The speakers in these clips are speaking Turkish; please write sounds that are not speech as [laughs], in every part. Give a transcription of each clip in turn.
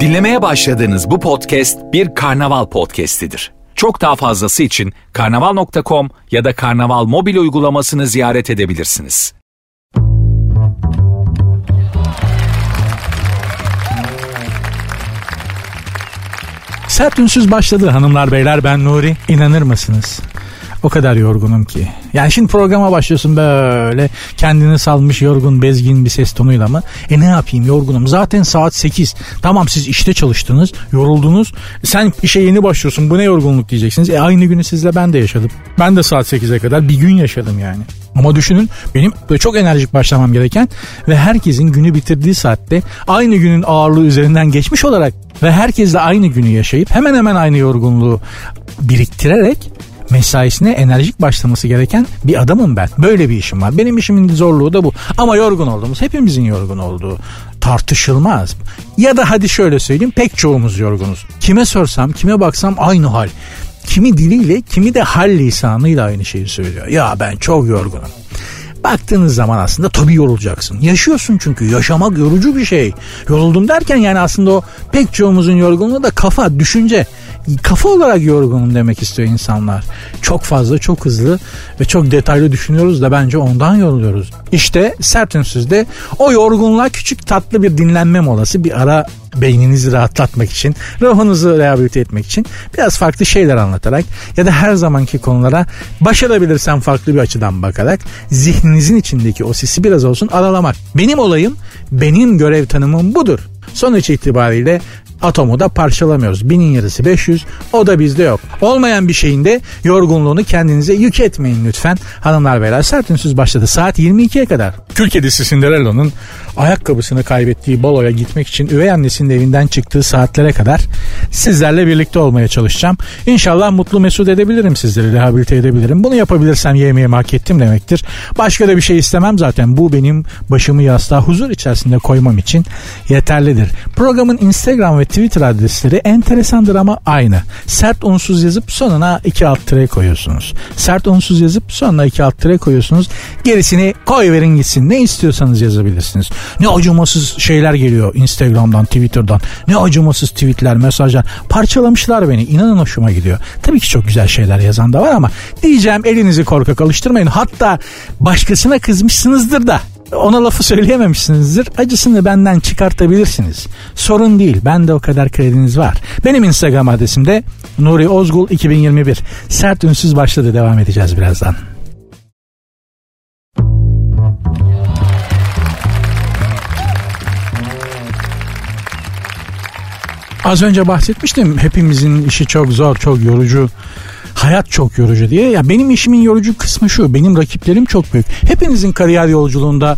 Dinlemeye başladığınız bu podcast bir karnaval podcastidir. Çok daha fazlası için karnaval.com ya da karnaval mobil uygulamasını ziyaret edebilirsiniz. Sert ünsüz başladı hanımlar beyler ben Nuri. İnanır mısınız? O kadar yorgunum ki. Yani şimdi programa başlıyorsun böyle kendini salmış yorgun bezgin bir ses tonuyla mı? E ne yapayım yorgunum. Zaten saat 8. Tamam siz işte çalıştınız, yoruldunuz. Sen işe yeni başlıyorsun. Bu ne yorgunluk diyeceksiniz. E aynı günü sizle ben de yaşadım. Ben de saat 8'e kadar bir gün yaşadım yani. Ama düşünün benim çok enerjik başlamam gereken ve herkesin günü bitirdiği saatte aynı günün ağırlığı üzerinden geçmiş olarak ve herkesle aynı günü yaşayıp hemen hemen aynı yorgunluğu biriktirerek mesaisine enerjik başlaması gereken bir adamım ben. Böyle bir işim var. Benim işimin zorluğu da bu. Ama yorgun olduğumuz hepimizin yorgun olduğu tartışılmaz. Ya da hadi şöyle söyleyeyim pek çoğumuz yorgunuz. Kime sorsam kime baksam aynı hal. Kimi diliyle kimi de hal lisanıyla aynı şeyi söylüyor. Ya ben çok yorgunum. Baktığınız zaman aslında tabii yorulacaksın. Yaşıyorsun çünkü yaşamak yorucu bir şey. Yoruldum derken yani aslında o pek çoğumuzun yorgunluğu da kafa, düşünce. Kafa olarak yorgunum demek istiyor insanlar. Çok fazla, çok hızlı ve çok detaylı düşünüyoruz da bence ondan yoruluyoruz. İşte sert ünsüzde o yorgunluğa küçük tatlı bir dinlenme molası bir ara beyninizi rahatlatmak için, ruhunuzu rehabilite etmek için biraz farklı şeyler anlatarak ya da her zamanki konulara başarabilirsem farklı bir açıdan bakarak zihninizin içindeki o sesi biraz olsun aralamak. Benim olayım, benim görev tanımım budur. Sonuç itibariyle atomu da parçalamıyoruz. Binin yarısı 500 o da bizde yok. Olmayan bir şeyin de yorgunluğunu kendinize yük etmeyin lütfen. Hanımlar beyler sert ünsüz başladı saat 22'ye kadar. Kül kedisi Cinderella'nın ayakkabısını kaybettiği baloya gitmek için üvey annesinin evinden çıktığı saatlere kadar sizlerle birlikte olmaya çalışacağım. İnşallah mutlu mesut edebilirim sizleri rehabilite edebilirim. Bunu yapabilirsem yemeğimi hak ettim demektir. Başka da bir şey istemem zaten bu benim başımı yastığa huzur içerisinde koymam için yeterlidir. Programın Instagram ve Twitter adresleri enteresandır ama aynı. Sert unsuz yazıp sonuna iki alt tire koyuyorsunuz. Sert unsuz yazıp sonuna iki alt tire koyuyorsunuz. Gerisini koy verin gitsin. Ne istiyorsanız yazabilirsiniz. Ne acımasız şeyler geliyor Instagram'dan, Twitter'dan. Ne acımasız tweetler, mesajlar. Parçalamışlar beni. İnanın hoşuma gidiyor. Tabii ki çok güzel şeyler yazan da var ama diyeceğim elinizi korkak alıştırmayın. Hatta başkasına kızmışsınızdır da ona lafı söyleyememişsinizdir. Acısını benden çıkartabilirsiniz. Sorun değil. Ben de o kadar krediniz var. Benim Instagram adresim de Nuri Ozgul 2021. Sert ünsüz başladı. Devam edeceğiz birazdan. Az önce bahsetmiştim hepimizin işi çok zor, çok yorucu hayat çok yorucu diye. Ya benim işimin yorucu kısmı şu. Benim rakiplerim çok büyük. Hepinizin kariyer yolculuğunda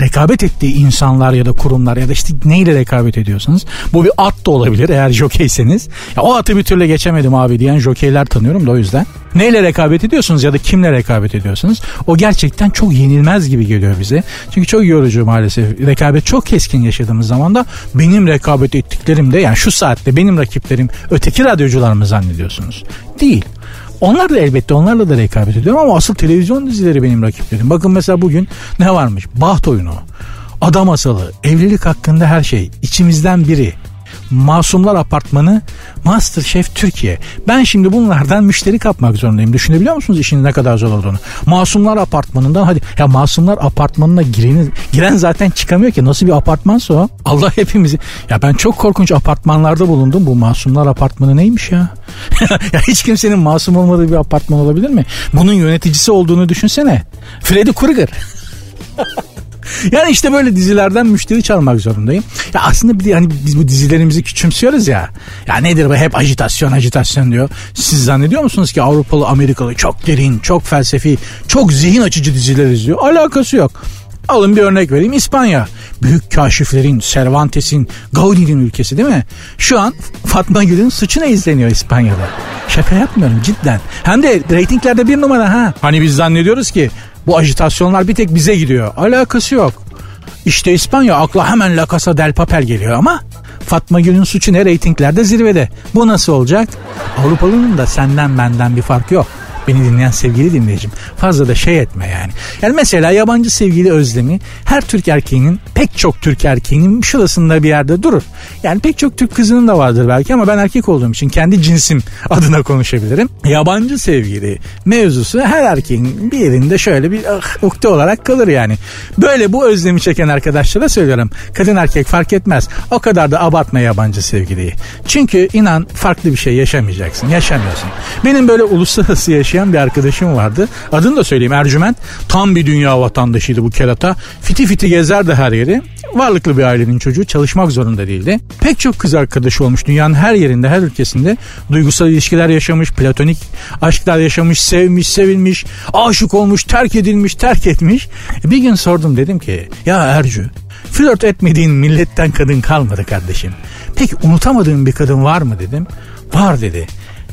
rekabet ettiği insanlar ya da kurumlar ya da işte neyle rekabet ediyorsanız bu bir at da olabilir eğer jokeyseniz. Ya o atı bir türlü geçemedim abi diyen jokeyler tanıyorum da o yüzden. Neyle rekabet ediyorsunuz ya da kimle rekabet ediyorsunuz o gerçekten çok yenilmez gibi geliyor bize. Çünkü çok yorucu maalesef. Rekabet çok keskin yaşadığımız zaman da benim rekabet ettiklerim de yani şu saatte benim rakiplerim öteki radyocular mı zannediyorsunuz? Değil. Onlar da elbette onlarla da rekabet ediyorum ama asıl televizyon dizileri benim rakiplerim. Bakın mesela bugün ne varmış? Baht oyunu, adam masalı, evlilik hakkında her şey, içimizden biri, Masumlar Apartmanı, Masterchef Türkiye. Ben şimdi bunlardan müşteri kapmak zorundayım. Düşünebiliyor musunuz işin ne kadar zor olduğunu? Masumlar Apartmanı'ndan hadi ya Masumlar Apartmanı'na gireni, giren zaten çıkamıyor ki. Nasıl bir apartmansa o? Allah hepimizi. Ya ben çok korkunç apartmanlarda bulundum. Bu Masumlar Apartmanı neymiş ya? [laughs] ya hiç kimsenin masum olmadığı bir apartman olabilir mi? Bunun yöneticisi olduğunu düşünsene. Freddy Krueger. [laughs] Yani işte böyle dizilerden müşteri çalmak zorundayım. Ya aslında bir de hani biz bu dizilerimizi küçümsüyoruz ya. Ya nedir bu hep ajitasyon ajitasyon diyor. Siz zannediyor musunuz ki Avrupalı Amerikalı çok derin, çok felsefi, çok zihin açıcı diziler izliyor? Alakası yok. Alın bir örnek vereyim İspanya. Büyük kaşiflerin, Cervantes'in, Gaudi'nin ülkesi değil mi? Şu an Fatma Gül'ün suçuna izleniyor İspanya'da. Şaka yapmıyorum cidden. Hem de reytinglerde bir numara ha. Hani biz zannediyoruz ki bu ajitasyonlar bir tek bize gidiyor. Alakası yok. İşte İspanya akla hemen La Casa del Papel geliyor ama Fatma Gül'ün suçu ne reytinglerde zirvede. Bu nasıl olacak? Avrupalı'nın da senden benden bir fark yok. Beni dinleyen sevgili dinleyicim. Fazla da şey etme yani. Yani mesela yabancı sevgili özlemi her Türk erkeğinin pek çok Türk erkeğinin şurasında bir yerde durur. Yani pek çok Türk kızının da vardır belki ama ben erkek olduğum için kendi cinsim [laughs] adına konuşabilirim. Yabancı sevgili mevzusu her erkeğin bir yerinde şöyle bir ah, ukde olarak kalır yani. Böyle bu özlemi çeken arkadaşlara söylüyorum. Kadın erkek fark etmez. O kadar da abartma yabancı sevgiliyi. Çünkü inan farklı bir şey yaşamayacaksın. Yaşamıyorsun. Benim böyle uluslararası yaşayan bir arkadaşım vardı. Adını da söyleyeyim Ercüment. Tam bir dünya vatandaşıydı bu kerata. Fiti fiti gezerdi her yeri. Varlıklı bir ailenin çocuğu çalışmak zorunda değildi. Pek çok kız arkadaşı olmuş dünyanın her yerinde her ülkesinde. Duygusal ilişkiler yaşamış, platonik aşklar yaşamış, sevmiş, sevilmiş, aşık olmuş, terk edilmiş, terk etmiş. Bir gün sordum dedim ki ya Ercü flört etmediğin milletten kadın kalmadı kardeşim. Peki unutamadığın bir kadın var mı dedim. Var dedi.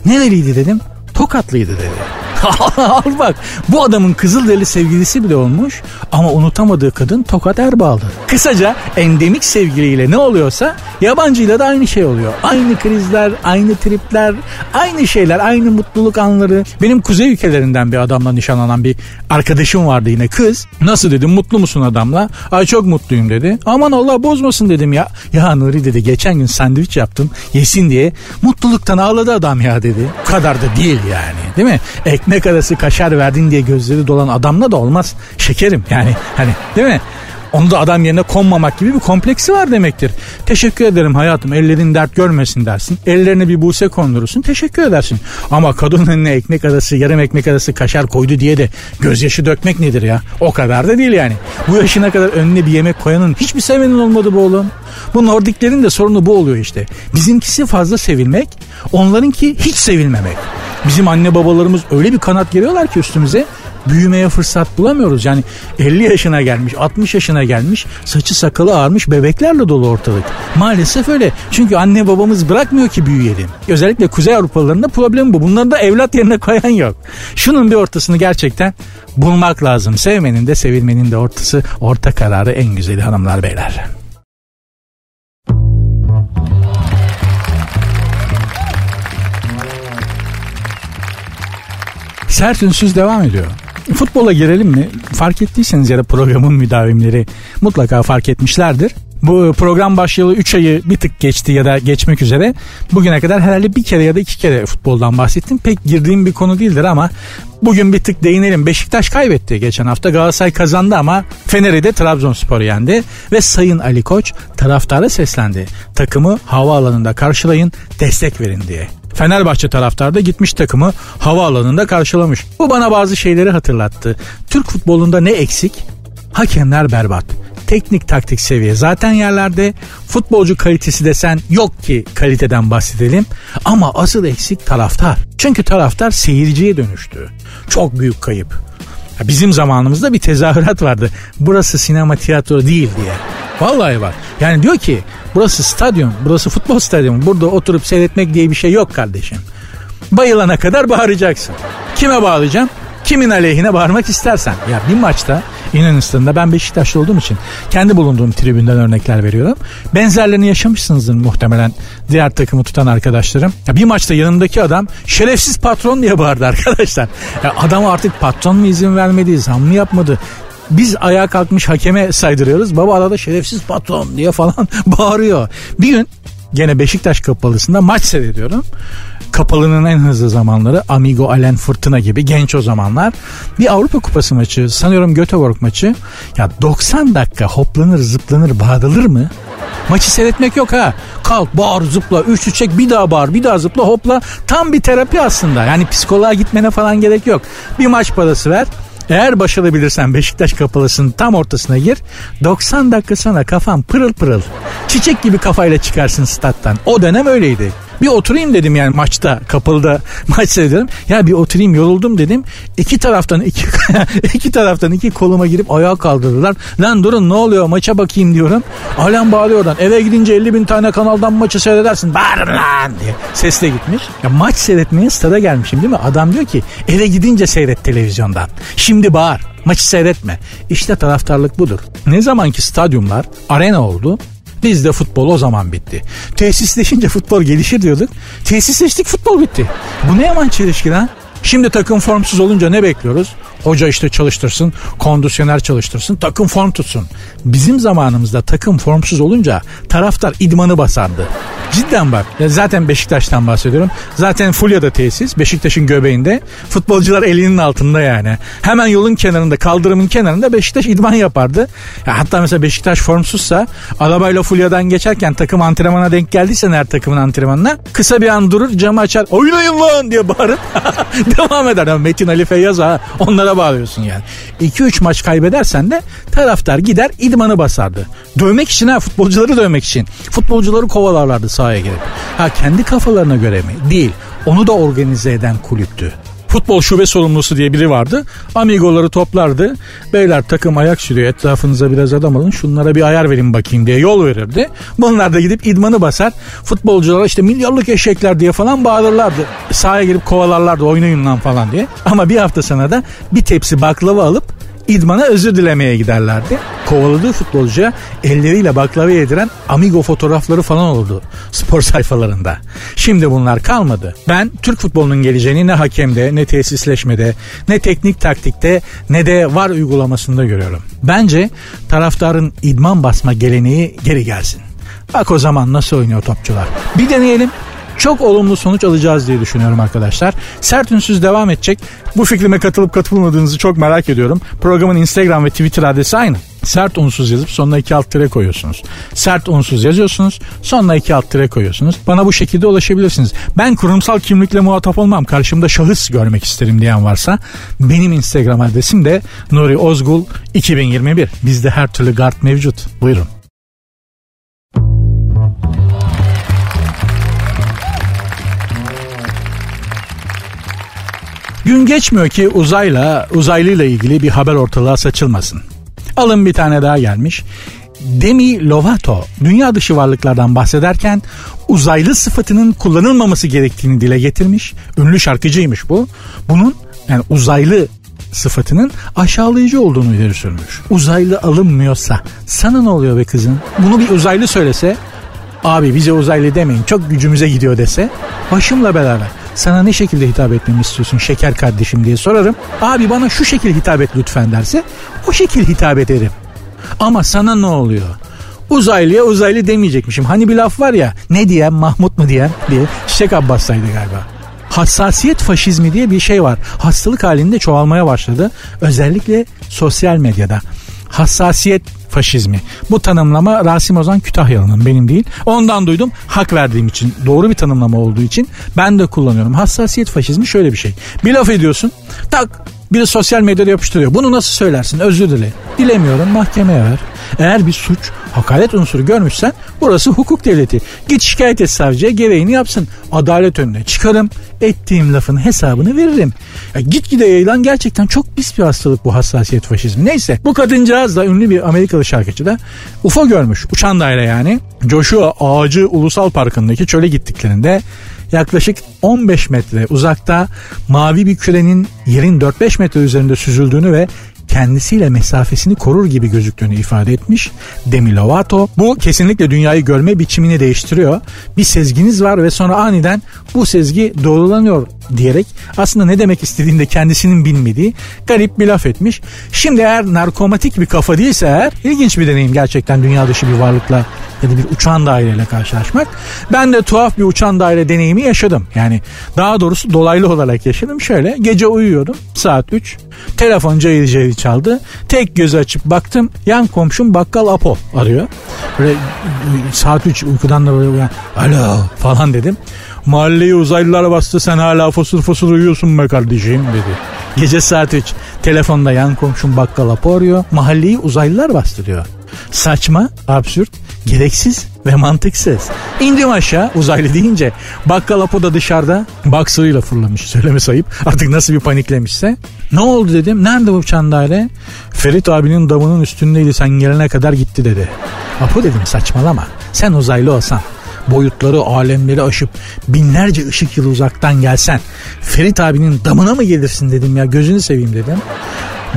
Nereliydi dedim. Tokatlıydı dedi. [laughs] Al bak bu adamın Kızılderili sevgilisi bile olmuş ama unutamadığı kadın Tokat Erbağlı. Kısaca endemik sevgiliyle ne oluyorsa yabancıyla da aynı şey oluyor. Aynı krizler, aynı tripler, aynı şeyler, aynı mutluluk anları. Benim kuzey ülkelerinden bir adamla nişanlanan bir arkadaşım vardı yine kız. Nasıl dedim mutlu musun adamla? Ay çok mutluyum dedi. Aman Allah bozmasın dedim ya. Ya Nuri dedi geçen gün sandviç yaptım yesin diye. Mutluluktan ağladı adam ya dedi. Bu kadar da değil yani değil mi? Ekmek arası kaşar verdin diye gözleri dolan adamla da olmaz. Şekerim yani hani değil mi? Onu da adam yerine konmamak gibi bir kompleksi var demektir. Teşekkür ederim hayatım ellerin dert görmesin dersin. Ellerine bir buse kondurursun teşekkür edersin. Ama kadın önüne ekmek arası yarım ekmek arası kaşar koydu diye de gözyaşı dökmek nedir ya? O kadar da değil yani. Bu yaşına kadar önüne bir yemek koyanın hiçbir sevenin olmadı bu oğlum. Bu Nordiklerin de sorunu bu oluyor işte. Bizimkisi fazla sevilmek, onlarınki hiç sevilmemek. Bizim anne babalarımız öyle bir kanat geriyorlar ki üstümüze büyümeye fırsat bulamıyoruz. Yani 50 yaşına gelmiş, 60 yaşına gelmiş, saçı sakalı ağarmış bebeklerle dolu ortalık. Maalesef öyle. Çünkü anne babamız bırakmıyor ki büyüyelim. Özellikle Kuzey Avrupalıların da problemi bu. Bunları da evlat yerine koyan yok. Şunun bir ortasını gerçekten bulmak lazım. Sevmenin de sevilmenin de ortası, orta kararı en güzeli hanımlar beyler. Sert Ünsüz devam ediyor. Futbola girelim mi? Fark ettiyseniz ya da programın müdavimleri mutlaka fark etmişlerdir. Bu program başlayalı 3 ayı bir tık geçti ya da geçmek üzere. Bugüne kadar herhalde bir kere ya da iki kere futboldan bahsettim. Pek girdiğim bir konu değildir ama bugün bir tık değinelim. Beşiktaş kaybetti geçen hafta. Galatasaray kazandı ama Fener'i de Trabzonspor yendi. Ve Sayın Ali Koç taraftara seslendi. Takımı havaalanında karşılayın, destek verin diye. Fenerbahçe taraftarı da gitmiş takımı havaalanında karşılamış. Bu bana bazı şeyleri hatırlattı. Türk futbolunda ne eksik? Hakemler berbat. Teknik taktik seviye zaten yerlerde. Futbolcu kalitesi desen yok ki kaliteden bahsedelim. Ama asıl eksik taraftar. Çünkü taraftar seyirciye dönüştü. Çok büyük kayıp. Bizim zamanımızda bir tezahürat vardı. Burası sinema tiyatro değil diye. Vallahi bak. Yani diyor ki burası stadyum, burası futbol stadyumu. Burada oturup seyretmek diye bir şey yok kardeşim. Bayılana kadar bağıracaksın. Kime bağlayacağım? Kimin aleyhine bağırmak istersen. Ya bir maçta Yunanistan'da ben Beşiktaşlı olduğum için kendi bulunduğum tribünden örnekler veriyorum. Benzerlerini yaşamışsınızdır muhtemelen diğer takımı tutan arkadaşlarım. Ya bir maçta yanındaki adam şerefsiz patron diye bağırdı arkadaşlar. Ya adam artık patron mu izin vermedi, zam mı yapmadı? Biz ayağa kalkmış hakeme saydırıyoruz. Baba arada şerefsiz patron diye falan [laughs] bağırıyor. Bir gün gene Beşiktaş kapalısında maç seyrediyorum. Kapalının en hızlı zamanları Amigo Alen Fırtına gibi genç o zamanlar. Bir Avrupa Kupası maçı sanıyorum Göteborg maçı. Ya 90 dakika hoplanır zıplanır bağırılır mı? Maçı seyretmek yok ha. Kalk bağır zıpla üçlü çek bir daha bağır bir daha zıpla hopla. Tam bir terapi aslında. Yani psikoloğa gitmene falan gerek yok. Bir maç parası ver eğer başarabilirsen Beşiktaş kapalısının tam ortasına gir. 90 dakika sonra kafan pırıl pırıl. Çiçek gibi kafayla çıkarsın stat'tan. O dönem öyleydi. Bir oturayım dedim yani maçta kapalıda [laughs] maç seyrediyorum. Ya bir oturayım yoruldum dedim. İki taraftan iki, [laughs] iki taraftan iki koluma girip ayağa kaldırdılar. Lan durun ne oluyor maça bakayım diyorum. Alem bağırıyor oradan. Eve gidince 50 bin tane kanaldan maçı seyredersin. Bağırın lan diye. Sesle gitmiş. Ya maç seyretmeye stada gelmişim değil mi? Adam diyor ki eve gidince seyret televizyondan. Şimdi bağır. Maçı seyretme. İşte taraftarlık budur. Ne zamanki stadyumlar arena oldu Bizde futbol o zaman bitti. Tesisleşince futbol gelişir diyorduk. Tesisleştik futbol bitti. Bu ne yaman çelişki lan? Şimdi takım formsuz olunca ne bekliyoruz? Hoca işte çalıştırsın, kondisyoner çalıştırsın, takım form tutsun. Bizim zamanımızda takım formsuz olunca taraftar idmanı basardı. Cidden bak. Zaten Beşiktaş'tan bahsediyorum. Zaten Fulya'da tesis. Beşiktaş'ın göbeğinde. Futbolcular elinin altında yani. Hemen yolun kenarında, kaldırımın kenarında Beşiktaş idman yapardı. Ya hatta mesela Beşiktaş formsuzsa arabayla Fulya'dan geçerken takım antrenmana denk geldiyse her takımın antrenmanına kısa bir an durur camı açar oynayın lan diye bağırıp [laughs] devam eder. Metin Ali Feyyaz ha onlara bağlıyorsun yani. 2-3 maç kaybedersen de taraftar gider idmanı basardı. Dövmek için ha futbolcuları dövmek için. Futbolcuları kovalarlardı sahaya girip. Ha kendi kafalarına göre mi? Değil. Onu da organize eden kulüptü futbol şube sorumlusu diye biri vardı. Amigoları toplardı. Beyler takım ayak sürüyor etrafınıza biraz adam alın şunlara bir ayar verin bakayım diye yol verirdi. Bunlar da gidip idmanı basar. Futbolculara işte milyarlık eşekler diye falan bağırırlardı. Sahaya girip kovalarlardı oynayın lan falan diye. Ama bir hafta sonra da bir tepsi baklava alıp idmana özür dilemeye giderlerdi. Kovaladığı futbolcuya elleriyle baklava yediren amigo fotoğrafları falan olurdu spor [laughs] sayfalarında. Şimdi bunlar kalmadı. Ben Türk futbolunun geleceğini ne hakemde, ne tesisleşmede, ne teknik taktikte, ne de var uygulamasında görüyorum. Bence taraftarın idman basma geleneği geri gelsin. Bak o zaman nasıl oynuyor topçular. Bir deneyelim çok olumlu sonuç alacağız diye düşünüyorum arkadaşlar. Sert Ünsüz devam edecek. Bu fikrime katılıp katılmadığınızı çok merak ediyorum. Programın Instagram ve Twitter adresi aynı. Sert unsuz yazıp sonuna iki alt tire koyuyorsunuz. Sert unsuz yazıyorsunuz sonuna iki alt tire koyuyorsunuz. Bana bu şekilde ulaşabilirsiniz. Ben kurumsal kimlikle muhatap olmam. Karşımda şahıs görmek isterim diyen varsa benim Instagram adresim de Nuri Ozgul 2021. Bizde her türlü guard mevcut. Buyurun. Gün geçmiyor ki uzayla, uzaylıyla ilgili bir haber ortalığa saçılmasın. Alın bir tane daha gelmiş. Demi Lovato dünya dışı varlıklardan bahsederken uzaylı sıfatının kullanılmaması gerektiğini dile getirmiş. Ünlü şarkıcıymış bu. Bunun yani uzaylı sıfatının aşağılayıcı olduğunu ileri sürmüş. Uzaylı alınmıyorsa sana ne oluyor be kızın? Bunu bir uzaylı söylese abi bize uzaylı demeyin çok gücümüze gidiyor dese başımla beraber sana ne şekilde hitap etmemi istiyorsun şeker kardeşim diye sorarım. Abi bana şu şekil hitap et lütfen derse o şekil hitap ederim. Ama sana ne oluyor? Uzaylıya uzaylı demeyecekmişim. Hani bir laf var ya ne diyen Mahmut mu diyen diye Çiçek Abbas'taydı galiba. Hassasiyet faşizmi diye bir şey var. Hastalık halinde çoğalmaya başladı. Özellikle sosyal medyada. Hassasiyet faşizmi. Bu tanımlama Rasim Ozan Kütahyalı'nın benim değil. Ondan duydum hak verdiğim için doğru bir tanımlama olduğu için ben de kullanıyorum. Hassasiyet faşizmi şöyle bir şey. Bir laf ediyorsun tak biri sosyal medyada yapıştırıyor. Bunu nasıl söylersin? Özür dile. Dilemiyorum mahkemeye ver. Eğer bir suç hakaret unsuru görmüşsen burası hukuk devleti. Git şikayet et savcıya gereğini yapsın. Adalet önüne çıkarım. Ettiğim lafın hesabını veririm. Ya git gide yayılan gerçekten çok pis bir hastalık bu hassasiyet faşizmi. Neyse bu kadıncağız da ünlü bir Amerikalı şarkıcı da UFO görmüş. Uçan daire yani. Joshua Ağacı Ulusal Parkı'ndaki çöle gittiklerinde yaklaşık 15 metre uzakta mavi bir kürenin yerin 4-5 metre üzerinde süzüldüğünü ve kendisiyle mesafesini korur gibi gözüktüğünü ifade etmiş Demi Lovato. Bu kesinlikle dünyayı görme biçimini değiştiriyor. Bir sezginiz var ve sonra aniden bu sezgi doğrulanıyor diyerek aslında ne demek istediğini de kendisinin bilmediği garip bir laf etmiş. Şimdi eğer narkomatik bir kafa değilse eğer ilginç bir deneyim gerçekten dünya dışı bir varlıkla ya da bir uçan daireyle karşılaşmak. Ben de tuhaf bir uçan daire deneyimi yaşadım. Yani daha doğrusu dolaylı olarak yaşadım. Şöyle gece uyuyordum saat 3. Telefon cayır cayır çaldı. Tek gözü açıp baktım yan komşum bakkal Apo arıyor. Böyle saat 3 uykudan da böyle. Alo falan dedim. Mahalleyi uzaylılar bastı sen hala fosur fosur uyuyorsun be kardeşim dedi. Gece saat 3 telefonda yan komşum bakkal Apo arıyor. Mahalleyi uzaylılar bastı diyor. Saçma, absürt, gereksiz ve mantıksız. İndim aşağı uzaylı deyince bakkal Apo da dışarıda baksırıyla fırlamış söyleme sayıp artık nasıl bir paniklemişse. Ne oldu dedim nerede bu çandare? Ferit abinin damının üstündeydi sen gelene kadar gitti dedi. Apo dedim saçmalama sen uzaylı olsan boyutları alemleri aşıp binlerce ışık yılı uzaktan gelsen Ferit abinin damına mı gelirsin dedim ya gözünü seveyim dedim.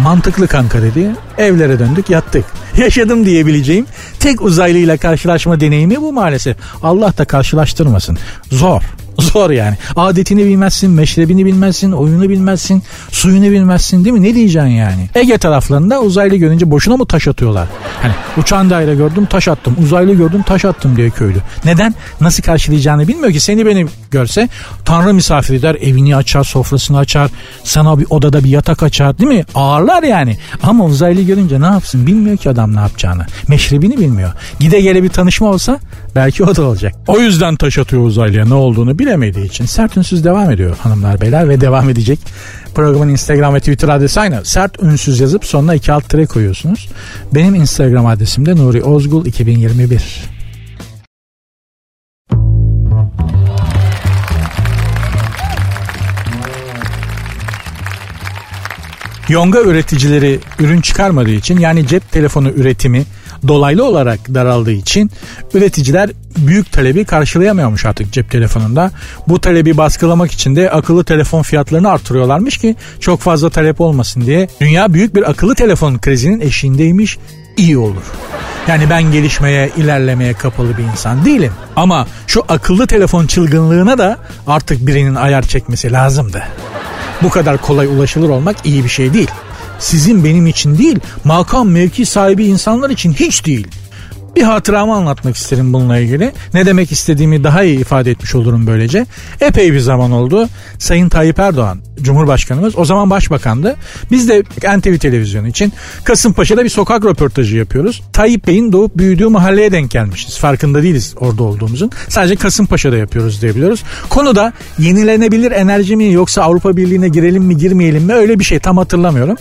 Mantıklı kanka dedi. Evlere döndük yattık. [laughs] Yaşadım diyebileceğim tek uzaylıyla karşılaşma deneyimi bu maalesef. Allah da karşılaştırmasın. Zor. [laughs] Zor yani. Adetini bilmezsin, meşrebini bilmezsin, oyunu bilmezsin, suyunu bilmezsin değil mi? Ne diyeceksin yani? Ege taraflarında uzaylı görünce boşuna mı taş atıyorlar? Hani uçan daire gördüm taş attım, uzaylı gördüm taş attım diye köylü. Neden? Nasıl karşılayacağını bilmiyor ki. Seni beni görse tanrı misafir eder, evini açar, sofrasını açar, sana bir odada bir yatak açar değil mi? Ağırlar yani. Ama uzaylı görünce ne yapsın? Bilmiyor ki adam ne yapacağını. Meşrebini bilmiyor. Gide gele bir tanışma olsa belki o da olacak. O yüzden taş atıyor uzaylıya ne olduğunu bilemediği için sert ünsüz devam ediyor hanımlar beyler ve devam edecek. Programın Instagram ve Twitter adresi aynı. Sert ünsüz yazıp sonuna iki alt tire koyuyorsunuz. Benim Instagram adresim de Nuri Ozgul 2021. Yonga üreticileri ürün çıkarmadığı için yani cep telefonu üretimi dolaylı olarak daraldığı için üreticiler büyük talebi karşılayamıyormuş artık cep telefonunda. Bu talebi baskılamak için de akıllı telefon fiyatlarını artırıyorlarmış ki çok fazla talep olmasın diye. Dünya büyük bir akıllı telefon krizinin eşiğindeymiş iyi olur. Yani ben gelişmeye, ilerlemeye kapalı bir insan değilim. Ama şu akıllı telefon çılgınlığına da artık birinin ayar çekmesi lazımdı. Bu kadar kolay ulaşılır olmak iyi bir şey değil. Sizin benim için değil, makam mevki sahibi insanlar için hiç değil. Bir hatıramı anlatmak isterim bununla ilgili. Ne demek istediğimi daha iyi ifade etmiş olurum böylece. Epey bir zaman oldu. Sayın Tayyip Erdoğan Cumhurbaşkanımız o zaman başbakandı. Biz de NTV televizyonu için Kasımpaşa'da bir sokak röportajı yapıyoruz. Tayyip Bey'in doğup büyüdüğü mahalleye denk gelmişiz. Farkında değiliz orada olduğumuzun. Sadece Kasımpaşa'da yapıyoruz diyebiliyoruz. Konu da yenilenebilir enerji mi yoksa Avrupa Birliği'ne girelim mi girmeyelim mi öyle bir şey tam hatırlamıyorum.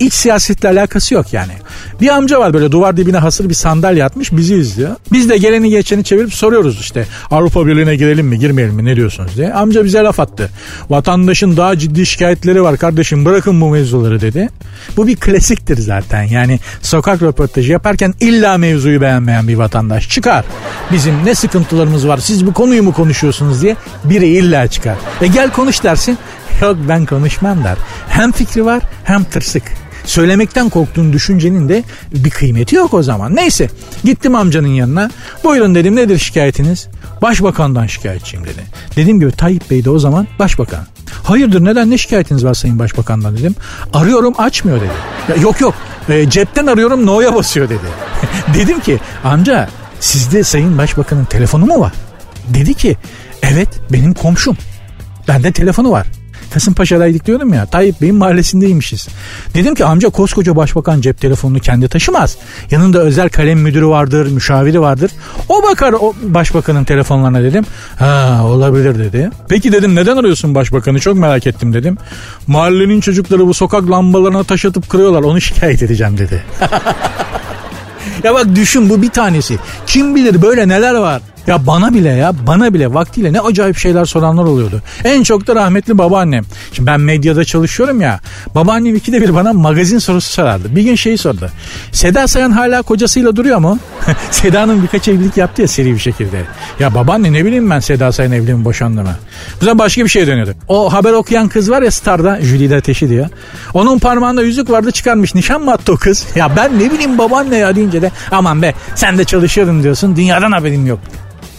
İç siyasetle alakası yok yani. Bir amca var böyle duvar dibine hasır bir sandalye atmış bizi izliyor. Biz de geleni geçeni çevirip soruyoruz işte Avrupa Birliği'ne girelim mi girmeyelim mi ne diyorsunuz diye. Amca bize laf attı. Vatandaşın daha ciddi şikayetleri var kardeşim bırakın bu mevzuları dedi. Bu bir klasiktir zaten yani sokak röportajı yaparken illa mevzuyu beğenmeyen bir vatandaş çıkar. Bizim ne sıkıntılarımız var siz bu konuyu mu konuşuyorsunuz diye biri illa çıkar. E gel konuş dersin yok ben konuşmam der. Hem fikri var hem tırsık. Söylemekten korktuğun düşüncenin de bir kıymeti yok o zaman. Neyse gittim amcanın yanına. Buyurun dedim nedir şikayetiniz? Başbakandan şikayetçiyim dedi. Dediğim gibi Tayyip Bey de o zaman başbakan. Hayırdır neden ne şikayetiniz var Sayın Başbakan'dan dedim. Arıyorum açmıyor dedi. Ya, yok yok e, cepten arıyorum no'ya basıyor dedi. [laughs] dedim ki amca sizde Sayın Başbakan'ın telefonu mu var? Dedi ki evet benim komşum. Bende telefonu var. Kasımpaşa'daydık diyorum ya Tayyip Bey'in mahallesindeymişiz. Dedim ki amca koskoca başbakan cep telefonunu kendi taşımaz. Yanında özel kalem müdürü vardır, müşaviri vardır. O bakar o başbakanın telefonlarına dedim. Ha olabilir dedi. Peki dedim neden arıyorsun başbakanı çok merak ettim dedim. Mahallenin çocukları bu sokak lambalarına taş atıp kırıyorlar onu şikayet edeceğim dedi. [laughs] ya bak düşün bu bir tanesi. Kim bilir böyle neler var. Ya bana bile ya bana bile vaktiyle ne acayip şeyler soranlar oluyordu. En çok da rahmetli babaannem. Şimdi ben medyada çalışıyorum ya. Babaannem ikide bir bana magazin sorusu sorardı. Bir gün şeyi sordu. Seda Sayan hala kocasıyla duruyor mu? [laughs] Seda'nın birkaç evlilik yaptı ya seri bir şekilde. Ya babaanne ne bileyim ben Seda Sayan evli mi boşandı mı? Bu zaman başka bir şey dönüyordu. O haber okuyan kız var ya Star'da Jülide Ateşi diyor. Onun parmağında yüzük vardı çıkarmış. Nişan mı attı o kız? Ya ben ne bileyim babaanne ya deyince de aman be sen de çalışıyordun diyorsun. Dünyadan haberin yok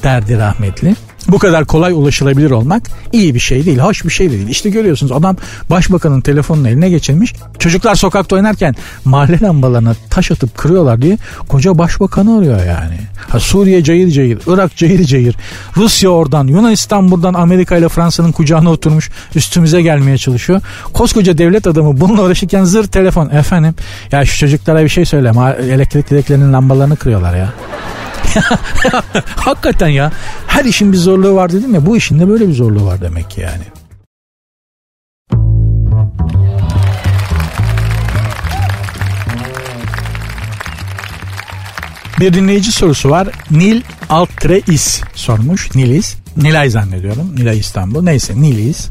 derdi rahmetli. Bu kadar kolay ulaşılabilir olmak iyi bir şey değil, hoş bir şey değil. İşte görüyorsunuz adam başbakanın telefonunu eline geçirmiş. Çocuklar sokakta oynarken mahalle lambalarına taş atıp kırıyorlar diye koca başbakanı arıyor yani. Ha, Suriye cayır cayır, Irak cayır cayır, Rusya oradan, Yunanistan buradan Amerika ile Fransa'nın kucağına oturmuş üstümüze gelmeye çalışıyor. Koskoca devlet adamı bununla uğraşırken zır telefon. Efendim ya şu çocuklara bir şey söyle elektrik direklerinin lambalarını kırıyorlar ya. [laughs] Hakikaten ya. Her işin bir zorluğu var dedim ya. Bu işin de böyle bir zorluğu var demek ki yani. Bir dinleyici sorusu var. Nil Altre Is sormuş. Nilis. Nilay zannediyorum. Nilay İstanbul. Neyse Nilis.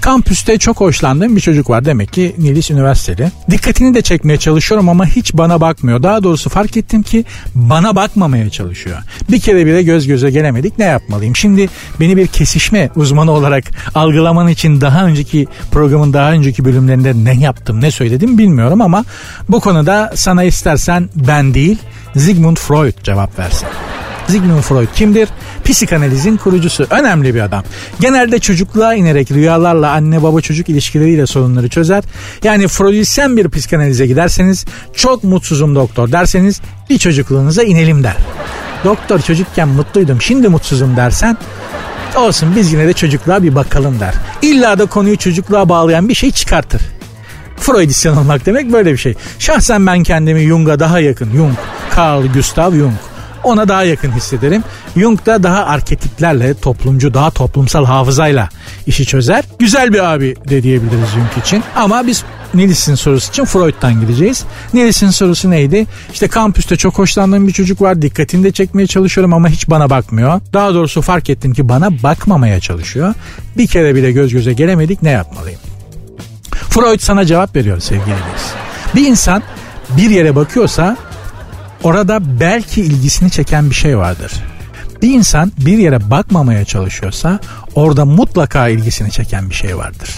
Kampüste çok hoşlandığım bir çocuk var. Demek ki Nilis Üniversiteli. Dikkatini de çekmeye çalışıyorum ama hiç bana bakmıyor. Daha doğrusu fark ettim ki bana bakmamaya çalışıyor. Bir kere bile göz göze gelemedik. Ne yapmalıyım? Şimdi beni bir kesişme uzmanı olarak algılaman için daha önceki programın daha önceki bölümlerinde ne yaptım ne söyledim bilmiyorum ama bu konuda sana istersen ben değil Sigmund Freud cevap versin. Sigmund Freud kimdir? Psikanalizin kurucusu. Önemli bir adam. Genelde çocukluğa inerek rüyalarla anne baba çocuk ilişkileriyle sorunları çözer. Yani Freudisyen bir psikanalize giderseniz çok mutsuzum doktor derseniz bir çocukluğunuza inelim der. Doktor çocukken mutluydum şimdi mutsuzum dersen olsun biz yine de çocukluğa bir bakalım der. İlla da konuyu çocukluğa bağlayan bir şey çıkartır. Freudisyen olmak demek böyle bir şey. Şahsen ben kendimi Jung'a daha yakın. Jung, Carl Gustav Jung. Ona daha yakın hissederim. Jung da daha arketiplerle, toplumcu, daha toplumsal hafızayla işi çözer. Güzel bir abi de diyebiliriz Jung için. Ama biz Nilis'in sorusu için Freud'dan gideceğiz. Nilis'in sorusu neydi? İşte kampüste çok hoşlandığım bir çocuk var. Dikkatini de çekmeye çalışıyorum ama hiç bana bakmıyor. Daha doğrusu fark ettim ki bana bakmamaya çalışıyor. Bir kere bile göz göze gelemedik ne yapmalıyım? Freud sana cevap veriyor sevgili Nilis. Bir insan bir yere bakıyorsa orada belki ilgisini çeken bir şey vardır. Bir insan bir yere bakmamaya çalışıyorsa orada mutlaka ilgisini çeken bir şey vardır.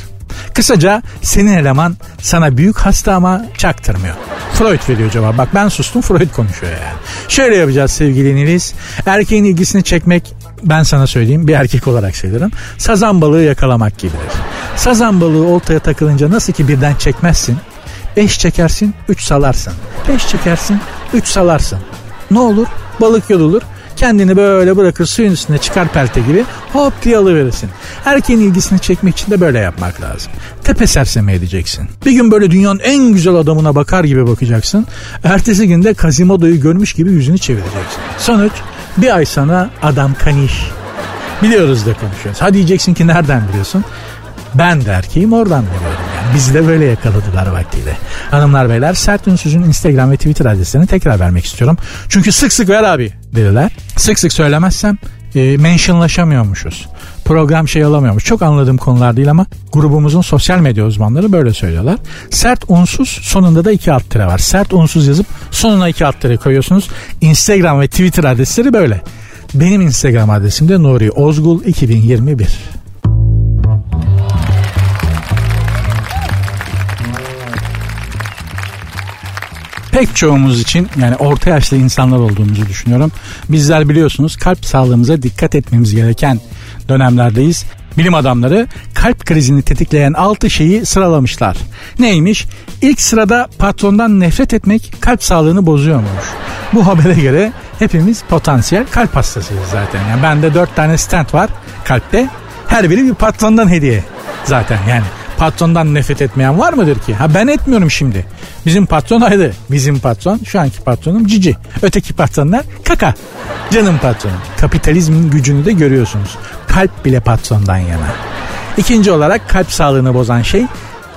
Kısaca senin eleman sana büyük hasta ama çaktırmıyor. Freud veriyor cevap. Bak ben sustum Freud konuşuyor yani. Şöyle yapacağız sevgili Niliz. Erkeğin ilgisini çekmek ben sana söyleyeyim bir erkek olarak söylerim. Sazan balığı yakalamak gibidir. Sazan balığı oltaya takılınca nasıl ki birden çekmezsin. Beş çekersin, üç salarsın. Beş çekersin, üç salarsın. Ne olur? Balık yorulur. Kendini böyle bırakır suyun üstüne çıkar pelte gibi hop diye alıverirsin. Erkeğin ilgisini çekmek için de böyle yapmak lazım. Tepe serseme edeceksin. Bir gün böyle dünyanın en güzel adamına bakar gibi bakacaksın. Ertesi günde Kazimodo'yu görmüş gibi yüzünü çevireceksin. Sonuç bir ay sonra adam kaniş. Biliyoruz da konuşuyoruz. Ha diyeceksin ki nereden biliyorsun? Ben de erkeğim oradan biliyorum. Bizi de böyle yakaladılar vaktiyle. Hanımlar beyler Sert Ünsüz'ün Instagram ve Twitter adreslerini tekrar vermek istiyorum. Çünkü sık sık ver abi dediler. Sık sık söylemezsem e, mentionlaşamıyormuşuz. Program şey alamıyormuş. Çok anladığım konular değil ama grubumuzun sosyal medya uzmanları böyle söylüyorlar. Sert unsuz sonunda da iki alt tire var. Sert unsuz yazıp sonuna iki alt tire koyuyorsunuz. Instagram ve Twitter adresleri böyle. Benim Instagram adresim de Nuri Ozgul 2021. pek çoğumuz için yani orta yaşlı insanlar olduğumuzu düşünüyorum. Bizler biliyorsunuz kalp sağlığımıza dikkat etmemiz gereken dönemlerdeyiz. Bilim adamları kalp krizini tetikleyen 6 şeyi sıralamışlar. Neymiş? İlk sırada patrondan nefret etmek kalp sağlığını bozuyormuş. Bu habere göre hepimiz potansiyel kalp hastasıyız zaten. Yani bende 4 tane stent var kalpte. Her biri bir patrondan hediye zaten yani patrondan nefret etmeyen var mıdır ki? Ha ben etmiyorum şimdi. Bizim patron ayrı. Bizim patron şu anki patronum cici. Öteki patronlar kaka. Canım patronum. Kapitalizmin gücünü de görüyorsunuz. Kalp bile patrondan yana. İkinci olarak kalp sağlığını bozan şey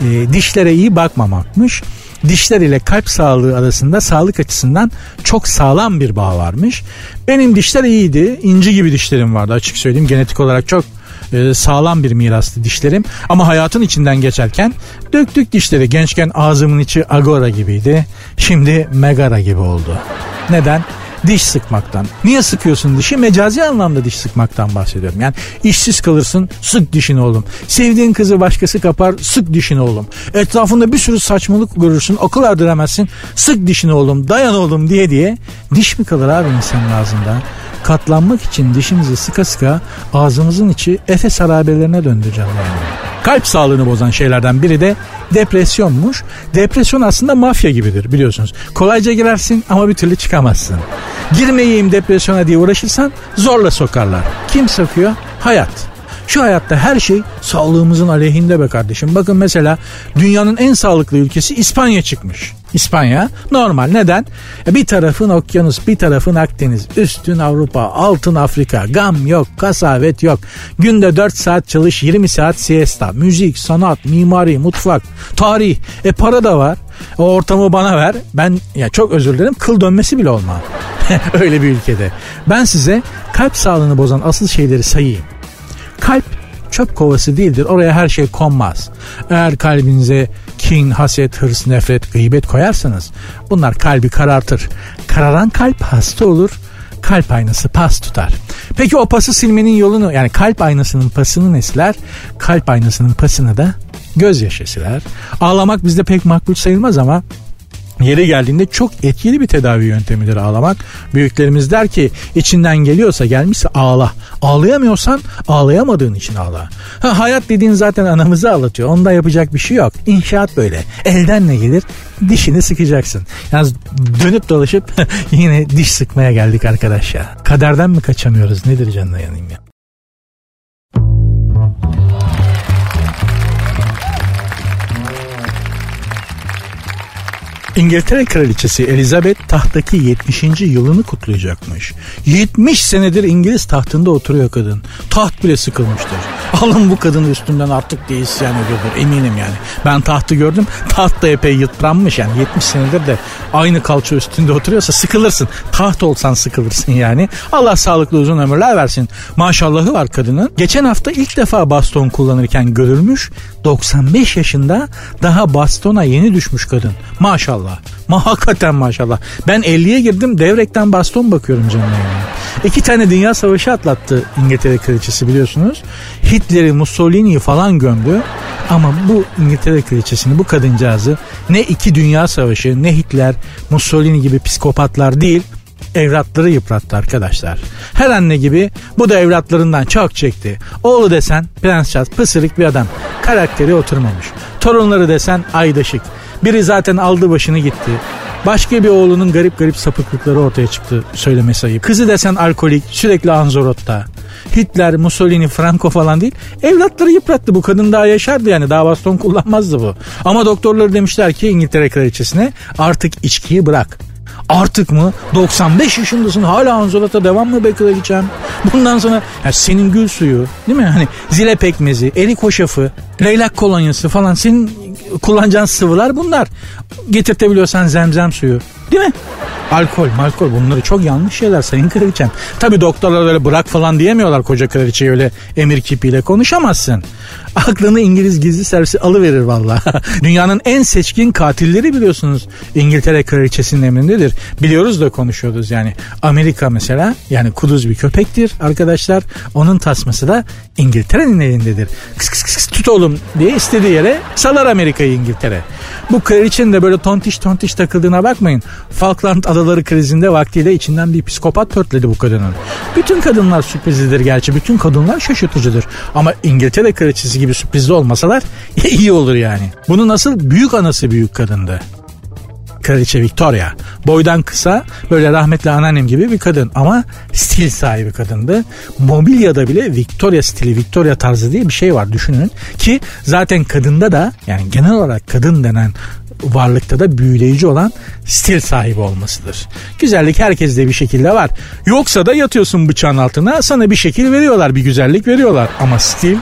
e, dişlere iyi bakmamakmış. Dişler ile kalp sağlığı arasında sağlık açısından çok sağlam bir bağ varmış. Benim dişler iyiydi. inci gibi dişlerim vardı açık söyleyeyim. Genetik olarak çok e, sağlam bir mirastı dişlerim. Ama hayatın içinden geçerken döktük dişleri. Gençken ağzımın içi agora gibiydi. Şimdi megara gibi oldu. Neden? diş sıkmaktan. Niye sıkıyorsun dişi? Mecazi anlamda diş sıkmaktan bahsediyorum. Yani işsiz kalırsın sık dişini oğlum. Sevdiğin kızı başkası kapar sık dişini oğlum. Etrafında bir sürü saçmalık görürsün akıl erdiremezsin sık dişini oğlum dayan oğlum diye diye. Diş mi kalır abi insanın ağzında? Katlanmak için dişimizi sıka sıka ağzımızın içi Efes harabelerine döndüreceğim yani. Kalp sağlığını bozan şeylerden biri de depresyonmuş. Depresyon aslında mafya gibidir biliyorsunuz. Kolayca girersin ama bir türlü çıkamazsın. Girmeyeyim depresyona diye uğraşırsan zorla sokarlar. Kim sokuyor? Hayat. Şu hayatta her şey sağlığımızın aleyhinde be kardeşim. Bakın mesela dünyanın en sağlıklı ülkesi İspanya çıkmış. İspanya normal. Neden? E, bir tarafın okyanus bir tarafın Akdeniz. Üstün Avrupa altın Afrika. Gam yok kasavet yok. Günde 4 saat çalış 20 saat siesta. Müzik sanat mimari mutfak tarih. E para da var. O ortamı bana ver. Ben ya çok özür dilerim kıl dönmesi bile olma [laughs] öyle bir ülkede. Ben size kalp sağlığını bozan asıl şeyleri sayayım. Kalp çöp kovası değildir. Oraya her şey konmaz. Eğer kalbinize kin, haset, hırs, nefret, gıybet koyarsanız bunlar kalbi karartır. Kararan kalp hasta olur. Kalp aynası pas tutar. Peki o pası silmenin yolunu yani kalp aynasının pasını ne? Kalp aynasının pasını da gözyaşı siler. Ağlamak bizde pek makbul sayılmaz ama Yeri geldiğinde çok etkili bir tedavi yöntemidir ağlamak. Büyüklerimiz der ki içinden geliyorsa gelmişse ağla. Ağlayamıyorsan ağlayamadığın için ağla. Ha, hayat dediğin zaten anamızı ağlatıyor. Onda yapacak bir şey yok. İnşaat böyle. Elden ne gelir? Dişini sıkacaksın. Yalnız dönüp dolaşıp [laughs] yine diş sıkmaya geldik arkadaş ya. Kaderden mi kaçamıyoruz? Nedir canına yanayım ya? İngiltere Kraliçesi Elizabeth tahttaki 70. yılını kutlayacakmış. 70 senedir İngiliz tahtında oturuyor kadın. Taht bile sıkılmıştır. Alın bu kadının üstünden artık diye isyan ediyordur eminim yani. Ben tahtı gördüm. Taht da epey yıpranmış yani 70 senedir de aynı kalça üstünde oturuyorsa sıkılırsın. Taht olsan sıkılırsın yani. Allah sağlıklı uzun ömürler versin. Maşallahı var kadının. Geçen hafta ilk defa baston kullanırken görülmüş. 95 yaşında daha bastona yeni düşmüş kadın. Maşallah. Ma hakikaten maşallah. Ben 50'ye girdim devrekten baston bakıyorum yani. İki tane dünya savaşı atlattı İngiltere kraliçesi biliyorsunuz. Hitler'i Mussolini'yi falan gömdü. Ama bu İngiltere kraliçesini bu kadıncağızı ne iki dünya savaşı ne Hitler Mussolini gibi psikopatlar değil evlatları yıprattı arkadaşlar. Her anne gibi bu da evlatlarından çok çekti. Oğlu desen Prens Charles pısırık bir adam. Karakteri oturmamış. Torunları desen aydaşık. Biri zaten aldı başını gitti. Başka bir oğlunun garip garip sapıklıkları ortaya çıktı söyleme sayıp. Kızı desen alkolik sürekli anzorotta. Hitler, Mussolini, Franco falan değil. Evlatları yıprattı bu kadın daha yaşardı yani daha baston kullanmazdı bu. Ama doktorları demişler ki İngiltere kraliçesine artık içkiyi bırak. Artık mı? 95 yaşındasın hala Anzolata devam mı be kraliçem? Bundan sonra ya senin gül suyu değil mi? Hani zile pekmezi, erik hoşafı, leylak kolonyası falan senin kullanacağın sıvılar bunlar. Getirtebiliyorsan zemzem suyu değil mi? Alkol, malkol bunları çok yanlış şeyler sayın kraliçem. Tabi doktorlar öyle bırak falan diyemiyorlar koca kraliçeyi öyle emir kipiyle konuşamazsın. Aklını İngiliz gizli servisi alıverir valla. [laughs] Dünyanın en seçkin katilleri biliyorsunuz İngiltere kraliçesinin emrindedir. Biliyoruz da konuşuyoruz yani. Amerika mesela yani kuduz bir köpektir arkadaşlar. Onun tasması da İngiltere'nin elindedir. Kıs kıs kıs tut oğlum diye istediği yere salar Amerika'yı İngiltere. Bu kraliçenin de böyle tontiş tontiş takıldığına bakmayın. Falkland adaları krizinde vaktiyle içinden bir psikopat pörtledi bu kadının. Bütün kadınlar sürprizlidir gerçi. Bütün kadınlar şaşırtıcıdır. Ama İngiltere kraliçesi gibi sürprizli olmasalar [laughs] iyi olur yani. Bunu nasıl büyük anası büyük kadındı. Kraliçe Victoria. Boydan kısa böyle rahmetli anneannem gibi bir kadın ama stil sahibi kadındı. Mobilyada bile Victoria stili, Victoria tarzı diye bir şey var düşünün. Ki zaten kadında da yani genel olarak kadın denen varlıkta da büyüleyici olan stil sahibi olmasıdır. Güzellik herkeste bir şekilde var. Yoksa da yatıyorsun bıçağın altına sana bir şekil veriyorlar bir güzellik veriyorlar. Ama stil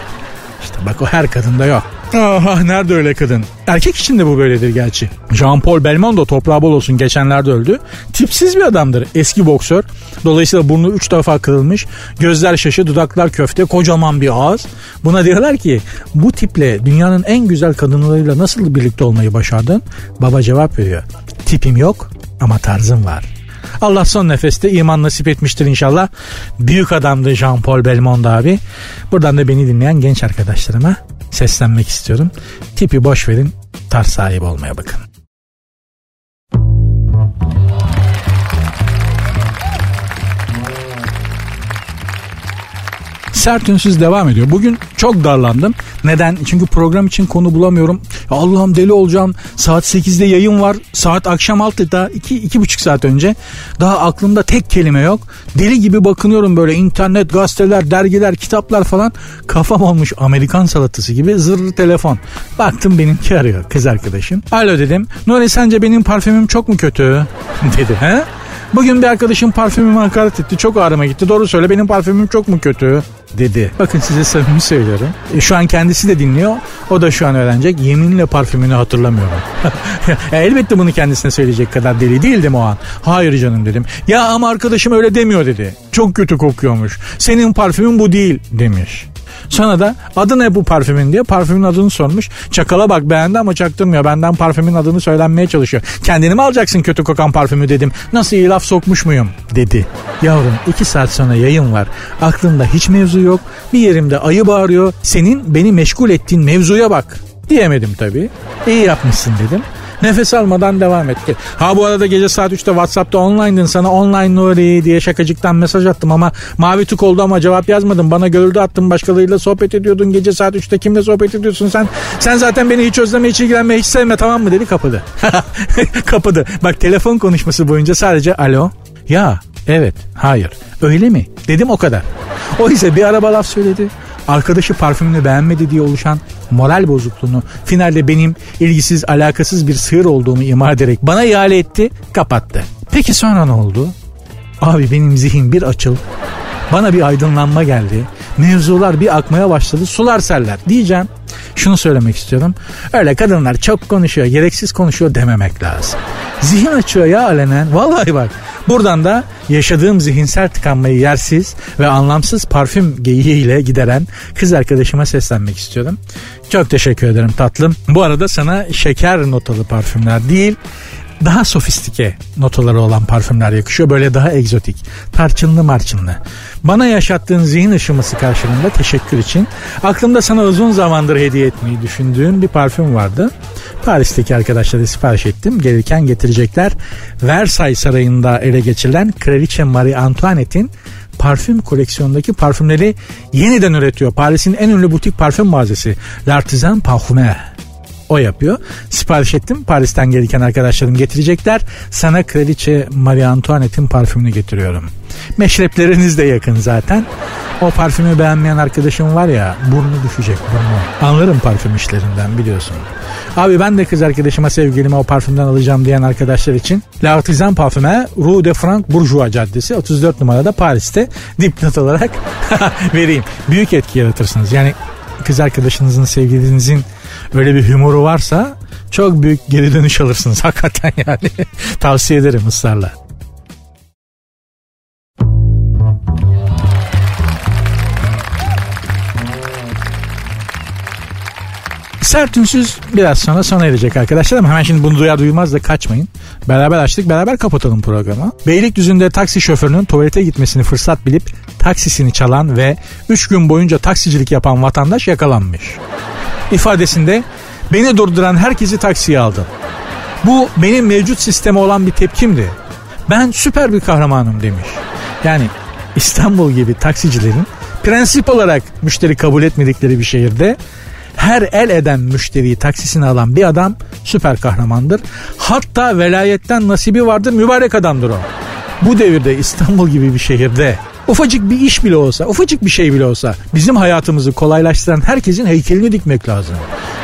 işte bak o her kadında yok. Ah nerede öyle kadın? Erkek için de bu böyledir gerçi. Jean-Paul Belmondo toprağı bol olsun geçenlerde öldü. Tipsiz bir adamdır. Eski boksör. Dolayısıyla burnu üç defa kırılmış. Gözler şaşı, dudaklar köfte, kocaman bir ağız. Buna diyorlar ki bu tiple dünyanın en güzel kadınlarıyla nasıl birlikte olmayı başardın? Baba cevap veriyor. Tipim yok ama tarzım var. Allah son nefeste iman nasip etmiştir inşallah. Büyük adamdı Jean-Paul Belmondo abi. Buradan da beni dinleyen genç arkadaşlarıma seslenmek istiyorum. Tipi boş verin, tarz sahibi olmaya bakın. Sert Ünsüz devam ediyor. Bugün çok darlandım. Neden? Çünkü program için konu bulamıyorum. Allah'ım deli olacağım. Saat 8'de yayın var. Saat akşam 6'da 2 iki, buçuk saat önce. Daha aklımda tek kelime yok. Deli gibi bakınıyorum böyle internet, gazeteler, dergiler, kitaplar falan. Kafam olmuş Amerikan salatası gibi zırr telefon. Baktım benimki arıyor kız arkadaşım. Alo dedim. Nuri sence benim parfümüm çok mu kötü? [laughs] dedi. He? Bugün bir arkadaşım parfümüme hakaret etti. Çok ağrıma gitti. Doğru söyle benim parfümüm çok mu kötü? Dedi. Bakın size samimi söylüyorum. E, şu an kendisi de dinliyor. O da şu an öğrenecek. Yeminle parfümünü hatırlamıyorum. [laughs] ya, elbette bunu kendisine söyleyecek kadar deli değildim o an. Hayır canım dedim. Ya ama arkadaşım öyle demiyor dedi. Çok kötü kokuyormuş. Senin parfümün bu değil demiş. Sonra da adı ne bu parfümün diye parfümün adını sormuş. Çakala bak beğendi ama çaktırmıyor. Benden parfümün adını söylenmeye çalışıyor. Kendini mi alacaksın kötü kokan parfümü dedim. Nasıl iyi laf sokmuş muyum dedi. Yavrum iki saat sonra yayın var. Aklımda hiç mevzu yok. Bir yerimde ayı bağırıyor. Senin beni meşgul ettiğin mevzuya bak. Diyemedim tabii. İyi yapmışsın dedim. Nefes almadan devam etti. Ha bu arada gece saat 3'te Whatsapp'ta online'dın sana online Nuri diye şakacıktan mesaj attım ama mavi tık oldu ama cevap yazmadın. Bana görüldü attım başkalarıyla sohbet ediyordun. Gece saat 3'te kimle sohbet ediyorsun sen? Sen zaten beni hiç özleme hiç ilgilenme hiç sevme tamam mı dedi kapadı. [laughs] kapadı. Bak telefon konuşması boyunca sadece alo. Ya evet hayır öyle mi dedim o kadar. O ise bir araba laf söyledi arkadaşı parfümünü beğenmedi diye oluşan moral bozukluğunu finalde benim ilgisiz alakasız bir sığır olduğumu ima ederek bana ihale etti kapattı. Peki sonra ne oldu? Abi benim zihin bir açıl bana bir aydınlanma geldi. Mevzular bir akmaya başladı. Sular seller diyeceğim. Şunu söylemek istiyorum. Öyle kadınlar çok konuşuyor, gereksiz konuşuyor dememek lazım. Zihin açıyor ya alenen. Vallahi bak. Buradan da yaşadığım zihinsel tıkanmayı yersiz ve anlamsız parfüm geyiğiyle gideren kız arkadaşıma seslenmek istiyorum. Çok teşekkür ederim tatlım. Bu arada sana şeker notalı parfümler değil daha sofistike notaları olan parfümler yakışıyor. Böyle daha egzotik. Tarçınlı marçınlı. Bana yaşattığın zihin ışıması karşılığında teşekkür için aklımda sana uzun zamandır hediye etmeyi düşündüğüm bir parfüm vardı. Paris'teki arkadaşlara sipariş ettim. Gelirken getirecekler. Versailles Sarayı'nda ele geçirilen Kraliçe Marie Antoinette'in parfüm koleksiyonundaki parfümleri yeniden üretiyor. Paris'in en ünlü butik parfüm mağazası L'Artisan Parfumé o yapıyor. Sipariş ettim. Paris'ten gelirken arkadaşlarım getirecekler. Sana Kraliçe Marie Antoinette'in parfümünü getiriyorum. Meşrepleriniz de yakın zaten. O parfümü beğenmeyen arkadaşım var ya burnu düşecek burnu. Anlarım parfüm işlerinden biliyorsun. Abi ben de kız arkadaşıma sevgilime o parfümden alacağım diyen arkadaşlar için La Artisan Parfüme Rue de Franc Bourgeois Caddesi 34 numarada Paris'te dipnot olarak [laughs] vereyim. Büyük etki yaratırsınız. Yani kız arkadaşınızın sevgilinizin öyle bir humoru varsa çok büyük geri dönüş alırsınız hakikaten yani. [laughs] Tavsiye ederim ısrarla. Sert ünsüz biraz sonra sona erecek arkadaşlar ama hemen şimdi bunu duyar duymaz da kaçmayın. Beraber açtık beraber kapatalım programı. Beylikdüzü'nde taksi şoförünün tuvalete gitmesini fırsat bilip taksisini çalan ve 3 gün boyunca taksicilik yapan vatandaş yakalanmış. İfadesinde beni durduran herkesi taksiye aldım. Bu benim mevcut sisteme olan bir tepkimdi. Ben süper bir kahramanım demiş. Yani İstanbul gibi taksicilerin prensip olarak müşteri kabul etmedikleri bir şehirde her el eden müşteriyi taksisine alan bir adam süper kahramandır. Hatta velayetten nasibi vardır mübarek adamdır o. Bu devirde İstanbul gibi bir şehirde ufacık bir iş bile olsa, ufacık bir şey bile olsa bizim hayatımızı kolaylaştıran herkesin heykelini dikmek lazım.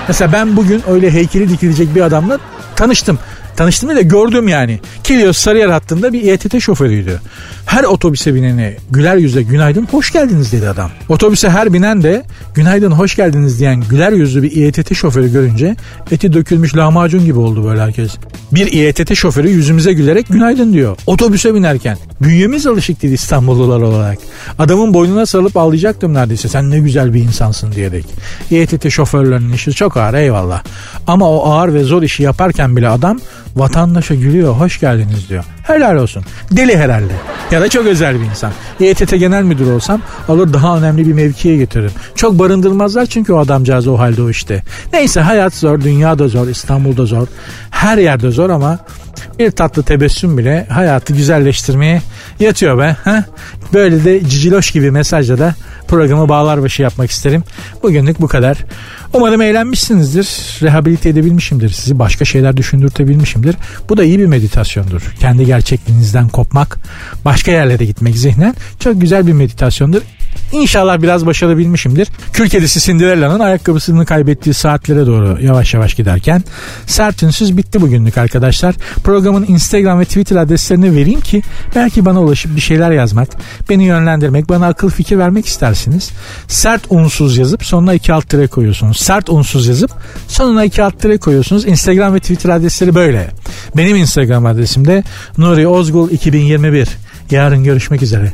Mesela ben bugün öyle heykeli dikilecek bir adamla tanıştım. Tanıştım da gördüm yani. Kilios Sarıyer hattında bir İETT şoförüydü. Her otobüse binene güler yüzle günaydın hoş geldiniz dedi adam. Otobüse her binen de günaydın hoş geldiniz diyen güler yüzlü bir İETT şoförü görünce eti dökülmüş lahmacun gibi oldu böyle herkes. Bir İETT şoförü yüzümüze gülerek günaydın diyor. Otobüse binerken. Bünyemiz alışık değil İstanbullular olarak. Adamın boynuna sarılıp ağlayacaktım neredeyse. Sen ne güzel bir insansın diyerek. İETT şoförlerinin işi çok ağır eyvallah. Ama o ağır ve zor işi yaparken bile adam vatandaşa gülüyor hoş geldiniz diyor. Helal olsun. Deli herhalde. Ya da çok özel bir insan. İETT genel müdür olsam alır daha önemli bir mevkiye getiririm. Çok barındırmazlar çünkü o adamcağız o halde o işte. Neyse hayat zor, dünya da zor, İstanbul'da zor. Her yerde zor ama bir tatlı tebessüm bile hayatı güzelleştirmeye yatıyor be. Ha? Böyle de ciciloş gibi mesajla da programı bağlar başı yapmak isterim. Bugünlük bu kadar. Umarım eğlenmişsinizdir. Rehabilite edebilmişimdir sizi. Başka şeyler düşündürtebilmişimdir. Bu da iyi bir meditasyondur. Kendi gerçekliğinizden kopmak, başka yerlere gitmek zihnen çok güzel bir meditasyondur. İnşallah biraz başarabilmişimdir. Kül kedisi Cinderella'nın ayakkabısını kaybettiği saatlere doğru yavaş yavaş giderken sert ünsüz bitti bugünlük arkadaşlar. Programın Instagram ve Twitter adreslerini vereyim ki belki bana ulaşıp bir şeyler yazmak, beni yönlendirmek, bana akıl fikir vermek istersiniz. Sert unsuz yazıp sonuna iki alt tire koyuyorsunuz. Sert unsuz yazıp sonuna iki alt tire koyuyorsunuz. Instagram ve Twitter adresleri böyle. Benim Instagram adresim de Nuri Ozgul 2021. Yarın görüşmek üzere.